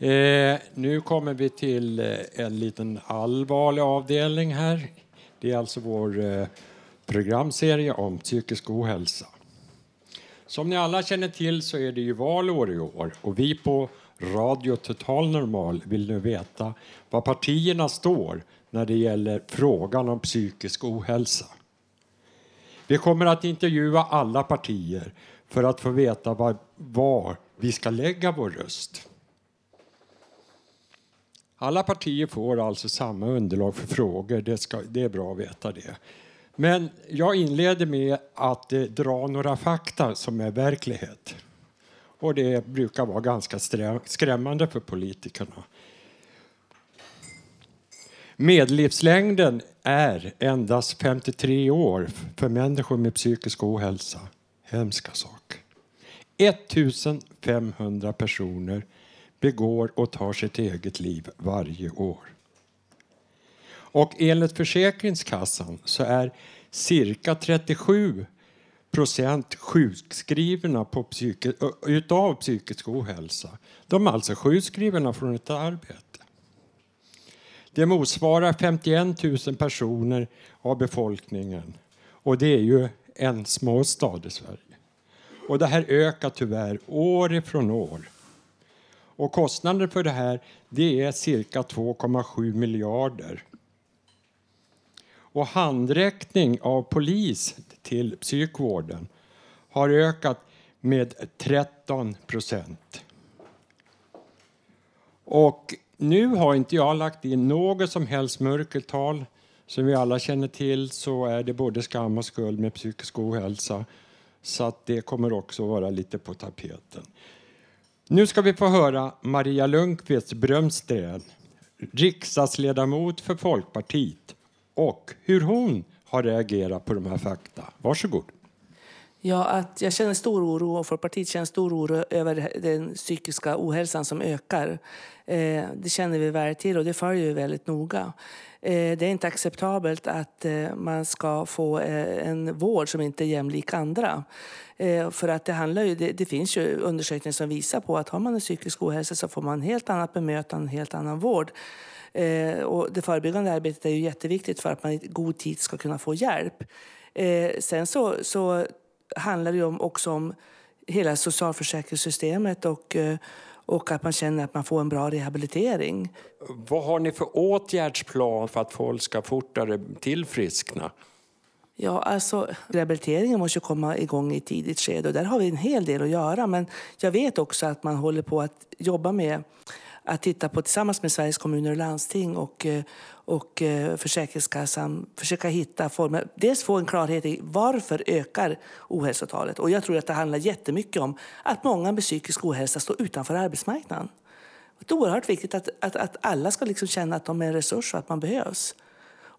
Eh, nu kommer vi till eh, en liten allvarlig avdelning här. Det är alltså vår eh, programserie om psykisk ohälsa. Som ni alla känner till så är det ju valår i år och vi på Radio Total Normal vill nu veta var partierna står när det gäller frågan om psykisk ohälsa. Vi kommer att intervjua alla partier för att få veta var, var vi ska lägga vår röst. Alla partier får alltså samma underlag för frågor. Det, ska, det är bra att veta det. Men jag inleder med att eh, dra några fakta som är verklighet. Och det brukar vara ganska skrämmande för politikerna. Medellivslängden är endast 53 år för människor med psykisk ohälsa. Hemska sak. 1500 personer begår och tar sitt eget liv varje år. Och enligt Försäkringskassan så är cirka 37 procent sjukskrivna på psyki utav psykisk ohälsa. De är alltså sjukskrivna från ett arbete. Det motsvarar 51 000 personer av befolkningen. Och det är ju en småstad i Sverige. Och det här ökar tyvärr år ifrån år. Och kostnaden för det här det är cirka 2,7 miljarder. Och handräckning av polis till psykvården har ökat med 13 procent. Och nu har inte jag lagt in något som helst mörkertal. Som vi alla känner till så är det både skam och skuld med psykisk ohälsa. Så att det kommer också vara lite på tapeten. Nu ska vi få höra Maria Lundqvist Brömsten, riksdagsledamot för Folkpartiet och hur hon har reagerat på de här fakta. Varsågod. Ja, att jag känner stor oro och Folkpartiet känner stor oro över den psykiska ohälsan som ökar. Eh, det känner vi väl till och det följer vi väldigt noga. Eh, det är inte acceptabelt att eh, man ska få eh, en vård som inte är jämlik andra. Eh, för att det, handlar ju, det, det, finns ju undersökningar som visar på att har man en psykisk ohälsa så får man helt annat bemötande, en helt annan vård. Eh, och det förebyggande arbetet är ju jätteviktigt för att man i god tid ska kunna få hjälp. Eh, sen så, så handlar det ju också om hela socialförsäkringssystemet och, eh, och att man känner att man får en bra rehabilitering. Vad har ni för åtgärdsplan för att folk ska fortare tillfriskna? Ja, alltså rehabiliteringen måste komma igång i tidigt skede och där har vi en hel del att göra. Men jag vet också att man håller på att jobba med att titta på tillsammans med Sveriges kommuner och landsting och, eh, och eh, Försäkringskassan försöka hitta former. Dels få en klarhet i varför ökar ohälsotalet. Och jag tror att det handlar jättemycket om att många med psykisk ohälsa står utanför arbetsmarknaden. Det är oerhört viktigt att, att, att alla ska liksom känna att de är en resurs och att man behövs.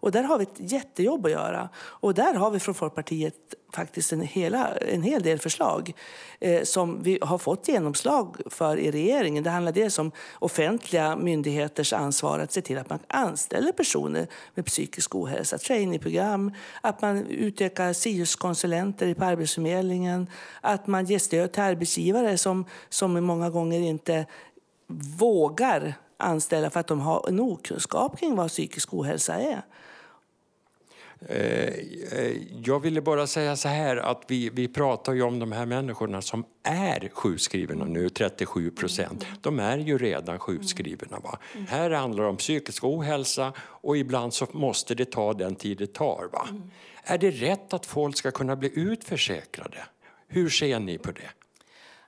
Och där har vi ett jättejobb att göra. Och där har vi från Folkpartiet faktiskt en, hela, en hel del förslag eh, som vi har fått genomslag för i regeringen. Det handlar dels om offentliga myndigheters ansvar att se till att man anställer personer med psykisk ohälsa, Trainingprogram, att man utökar SIUS-konsulenter på Arbetsförmedlingen, att man ger stöd till arbetsgivare som, som många gånger inte vågar anställa för att de har en okunskap kring vad psykisk ohälsa är. Eh, eh, jag ville bara säga så här att vi, vi pratar ju om de här människorna som är sjukskrivna nu, 37 procent. De är ju redan sjukskrivna. Va? Här handlar det om psykisk ohälsa och ibland så måste det ta den tid det tar. Va? Är det rätt att folk ska kunna bli utförsäkrade? Hur ser ni på det?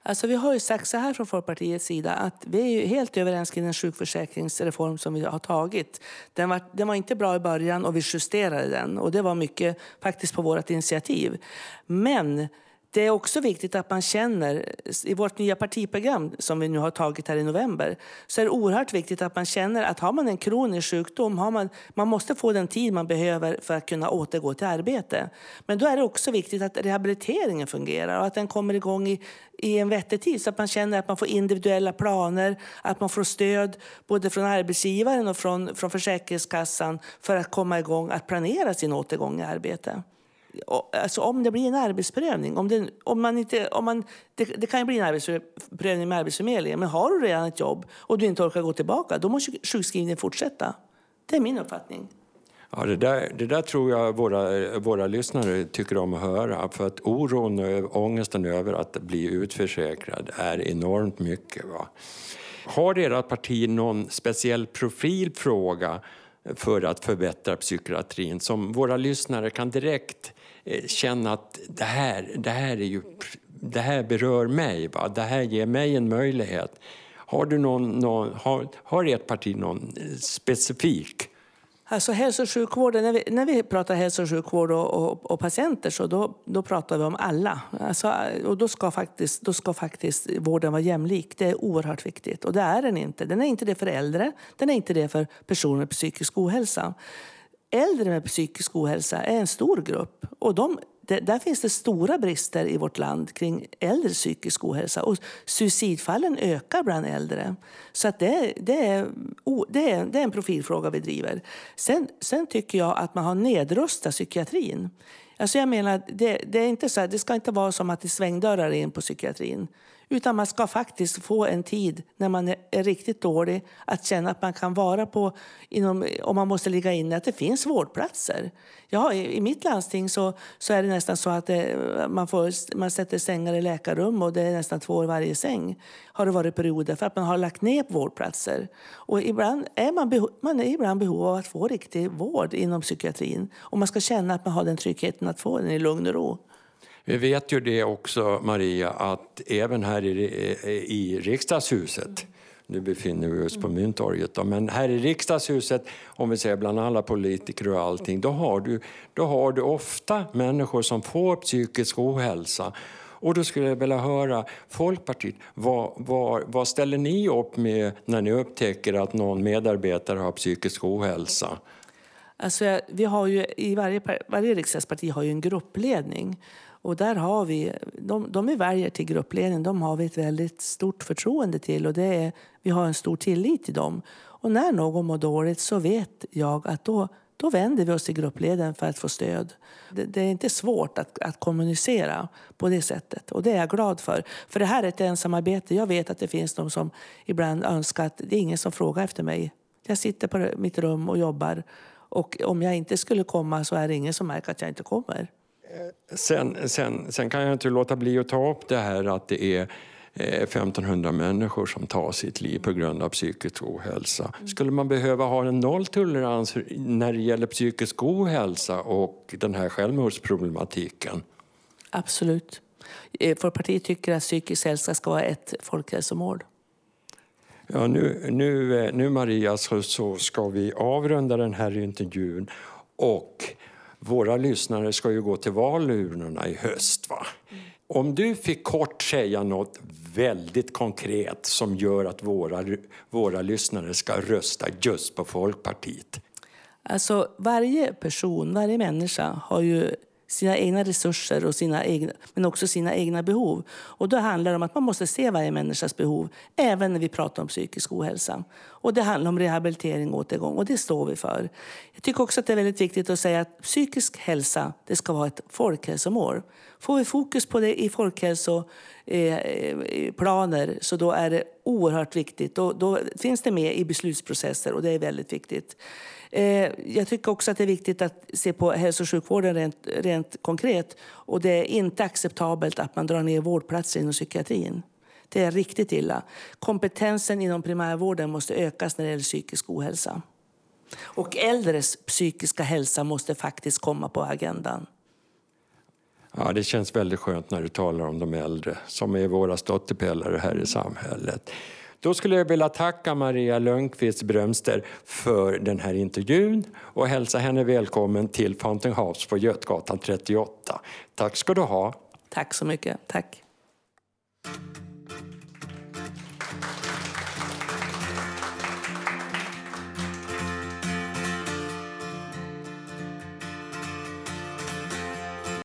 Alltså vi har ju sagt så här från Folkpartiets sida att vi är helt överens kring den sjukförsäkringsreform som vi har tagit. Den var, den var inte bra i början och vi justerade den och det var mycket faktiskt på vårt initiativ. Men det är också viktigt att man känner, eh, i vårt nya partiprogram som vi nu har tagit här i november, så är det oerhört viktigt att man känner att har man en kronisk sjukdom, har man, man måste få den tid man behöver för att kunna återgå till arbete. Men då är det också viktigt att rehabiliteringen fungerar och att den kommer igång i, i en vettig tid så att man känner att man får individuella planer, att man får stöd både från arbetsgivaren och från, från Försäkringskassan för att komma igång att planera sin återgång i arbete alltså om det blir en arbetsprövning, om, det, om man inte, om man, det, det kan ju bli en arbetsprövning med Arbetsförmedlingen, men har du redan ett jobb och du inte orkar gå tillbaka, då måste sjukskrivningen fortsätta. Det är min uppfattning. Ja, det, där, det där tror jag våra, våra lyssnare tycker om att höra. För att oron och ångesten över att bli utförsäkrad är enormt mycket. Va? Har ert parti någon speciell profilfråga för att förbättra psykiatrin som våra lyssnare kan direkt Eh, känna att det här, det här, är ju, det här berör mig, va? det här ger mig en möjlighet. Har, du någon, någon, har, har ert parti någon eh, specifik Alltså hälso och sjukvården, när vi, när vi pratar hälso och sjukvård och, och, och patienter så då, då pratar vi om alla. Alltså, eh, och då ska, faktiskt, då ska faktiskt vården vara jämlik. Det är oerhört viktigt. Och det är den inte. Den är inte det för äldre, den är inte det för personer med psykisk ohälsa. Äldre med psykisk ohälsa är en stor grupp och de där finns det stora brister i vårt land kring äldre psykisk ohälsa. Och suicidfallen ökar bland äldre. Så att det, det, är, det, är, det är en profilfråga vi driver. Sen, sen tycker jag att man har nedrustat psykiatrin. Alltså jag menar, det, det, är inte så, här, det ska inte vara som att det är svängdörrar in på psykiatrin. Utan man ska faktiskt få en tid när man är riktigt dålig att känna att man kan vara på, inom, om man måste ligga inne, att det finns vårdplatser. Ja, i, i mitt landsting så, så är det nästan så att det, man, får, man sätter sängar i läkarrum och det är nästan två år varje säng. Har det varit perioder för att man har lagt ner vårdplatser. Och ibland är man, beho, man är ibland behov av att få riktig vård inom psykiatrin. Och man ska känna att man har den tryggheten att få den i lugn och ro. Vi vet ju det också, Maria, att även här i, i riksdagshuset nu befinner vi oss på Mynttorget. Då. Men här i riksdagshuset, om vi säger bland alla politiker och allting, då har, du, då har du ofta människor som får psykisk ohälsa. Och då skulle jag vilja höra, Folkpartiet, vad, vad, vad ställer ni upp med när ni upptäcker att någon medarbetare har psykisk ohälsa? Alltså, vi har ju, I varje, varje riksdagsparti har ju en gruppledning. Och där har vi, de, de vi väljer till gruppledning, de har vi ett väldigt stort förtroende till och det är, vi har en stor tillit till dem. Och när någon mår dåligt så vet jag att då, då vänder vi oss till gruppledaren för att få stöd. Det, det, är inte svårt att, att kommunicera på det sättet och det är jag glad för. För det här är ett ensamarbete. Jag vet att det finns de som ibland önskar att det är ingen som frågar efter mig. Jag sitter på mitt rum och jobbar och om jag inte skulle komma så är det ingen som märker att jag inte kommer. Sen, sen, sen kan jag inte låta bli att ta upp det här att det är 1500 eh, människor som tar sitt liv på grund av psykisk ohälsa. Skulle man behöva ha en nolltolerans när det gäller psykisk ohälsa och den här självmordsproblematiken? Absolut. Folkpartiet eh, tycker att psykisk hälsa ska vara ett folkhälsomål. Ja, nu, nu, eh, nu Maria så, så ska vi avrunda den här intervjun och våra lyssnare ska ju gå till valurnorna i höst. Va? Mm. Om du fick kort säga något väldigt konkret som gör att våra, våra lyssnare ska rösta just på Folkpartiet. Alltså varje person, varje människa har ju sina egna resurser och sina egna, men också sina egna behov. Och då handlar det om att man måste se varje människas behov, även när vi pratar om psykisk ohälsa. Och det handlar om rehabilitering och återgång och det står vi för. Jag tycker också att det är väldigt viktigt att säga att psykisk hälsa, det ska vara ett folkhälsomål. Får vi fokus på det i folkhälso... Eh, eh, planer. så då är det oerhört viktigt. Då, då finns det med i beslutsprocesser och det är väldigt viktigt. Eh, jag tycker också att det är viktigt att se på hälso och sjukvården rent, rent konkret. Och det är inte acceptabelt att man drar ner vårdplatser inom psykiatrin. Det är riktigt illa. Kompetensen inom primärvården måste ökas när det gäller psykisk ohälsa. Och äldres psykiska hälsa måste faktiskt komma på agendan. Ja, det känns väldigt skönt när du talar om de äldre som är våra stöttepelare här i samhället. Då skulle jag vilja tacka Maria Lönnqvist Brömster för den här intervjun och hälsa henne välkommen till Fountain House på Götgatan 38. Tack ska du ha. Tack så mycket. Tack.